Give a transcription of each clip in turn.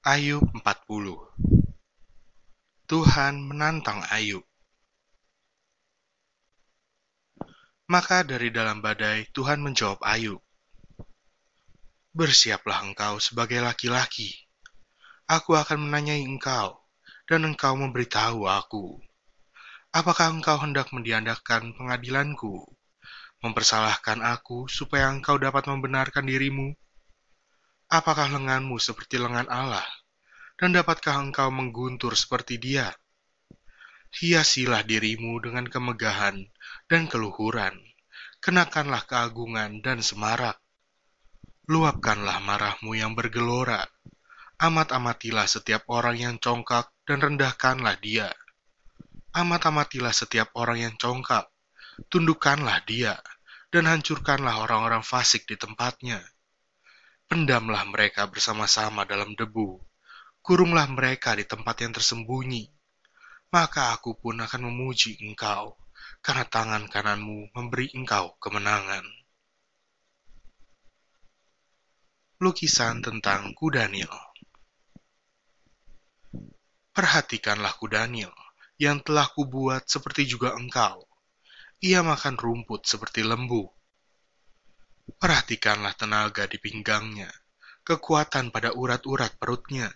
Ayub 40 Tuhan menantang Ayub. Maka dari dalam badai Tuhan menjawab Ayub Bersiaplah engkau sebagai laki-laki. Aku akan menanyai engkau dan engkau memberitahu aku. Apakah engkau hendak mendiadakan pengadilanku? Mempersalahkan aku supaya engkau dapat membenarkan dirimu Apakah lenganmu seperti lengan Allah, dan dapatkah engkau mengguntur seperti Dia? Hiasilah dirimu dengan kemegahan dan keluhuran, kenakanlah keagungan dan semarak. Luapkanlah marahmu yang bergelora, amat-amatilah setiap orang yang congkak dan rendahkanlah dia. Amat-amatilah setiap orang yang congkak, tundukkanlah dia, dan hancurkanlah orang-orang fasik di tempatnya Pendamlah mereka bersama-sama dalam debu, kurunglah mereka di tempat yang tersembunyi. Maka aku pun akan memuji engkau, karena tangan kananmu memberi engkau kemenangan. Lukisan tentang Kudanil Perhatikanlah Kudanil, yang telah kubuat seperti juga engkau. Ia makan rumput seperti lembu, Perhatikanlah tenaga di pinggangnya, kekuatan pada urat-urat perutnya.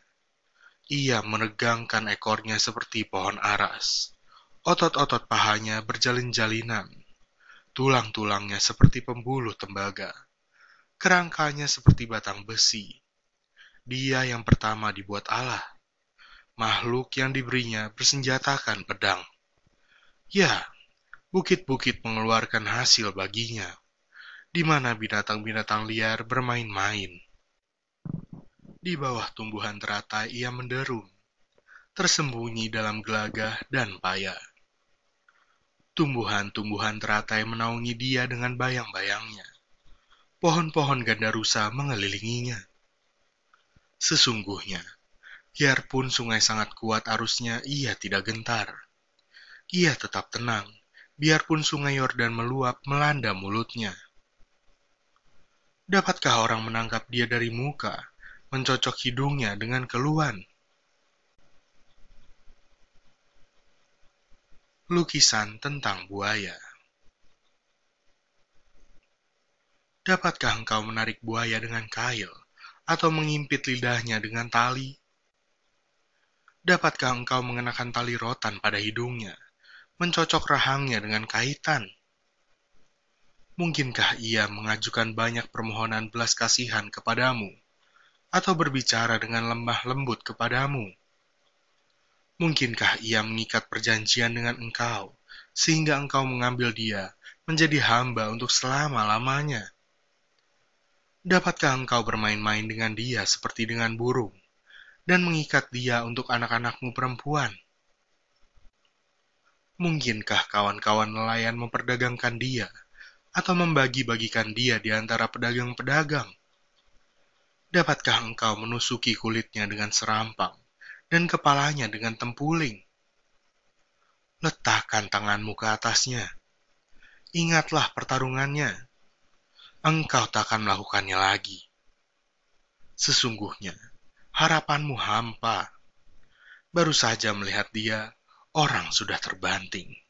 Ia menegangkan ekornya seperti pohon aras. Otot-otot pahanya berjalin-jalinan. Tulang-tulangnya seperti pembuluh tembaga. Kerangkanya seperti batang besi. Dia yang pertama dibuat Allah. Makhluk yang diberinya bersenjatakan pedang. Ya, bukit-bukit mengeluarkan hasil baginya di mana binatang-binatang liar bermain-main. Di bawah tumbuhan teratai ia menderum, tersembunyi dalam gelagah dan paya. Tumbuhan-tumbuhan teratai menaungi dia dengan bayang-bayangnya. Pohon-pohon gandarusa mengelilinginya. Sesungguhnya, biarpun sungai sangat kuat arusnya, ia tidak gentar. Ia tetap tenang, biarpun sungai Yordan meluap melanda mulutnya. Dapatkah orang menangkap dia dari muka, mencocok hidungnya dengan keluhan? Lukisan tentang buaya Dapatkah engkau menarik buaya dengan kail, atau mengimpit lidahnya dengan tali? Dapatkah engkau mengenakan tali rotan pada hidungnya, mencocok rahangnya dengan kaitan? Mungkinkah ia mengajukan banyak permohonan belas kasihan kepadamu, atau berbicara dengan lemah lembut kepadamu? Mungkinkah ia mengikat perjanjian dengan engkau, sehingga engkau mengambil dia menjadi hamba untuk selama-lamanya? Dapatkah engkau bermain-main dengan dia seperti dengan burung, dan mengikat dia untuk anak-anakmu perempuan? Mungkinkah kawan-kawan nelayan memperdagangkan dia, atau membagi-bagikan dia di antara pedagang-pedagang? Dapatkah engkau menusuki kulitnya dengan serampang dan kepalanya dengan tempuling? Letakkan tanganmu ke atasnya. Ingatlah pertarungannya. Engkau tak akan melakukannya lagi. Sesungguhnya, harapanmu hampa. Baru saja melihat dia, orang sudah terbanting.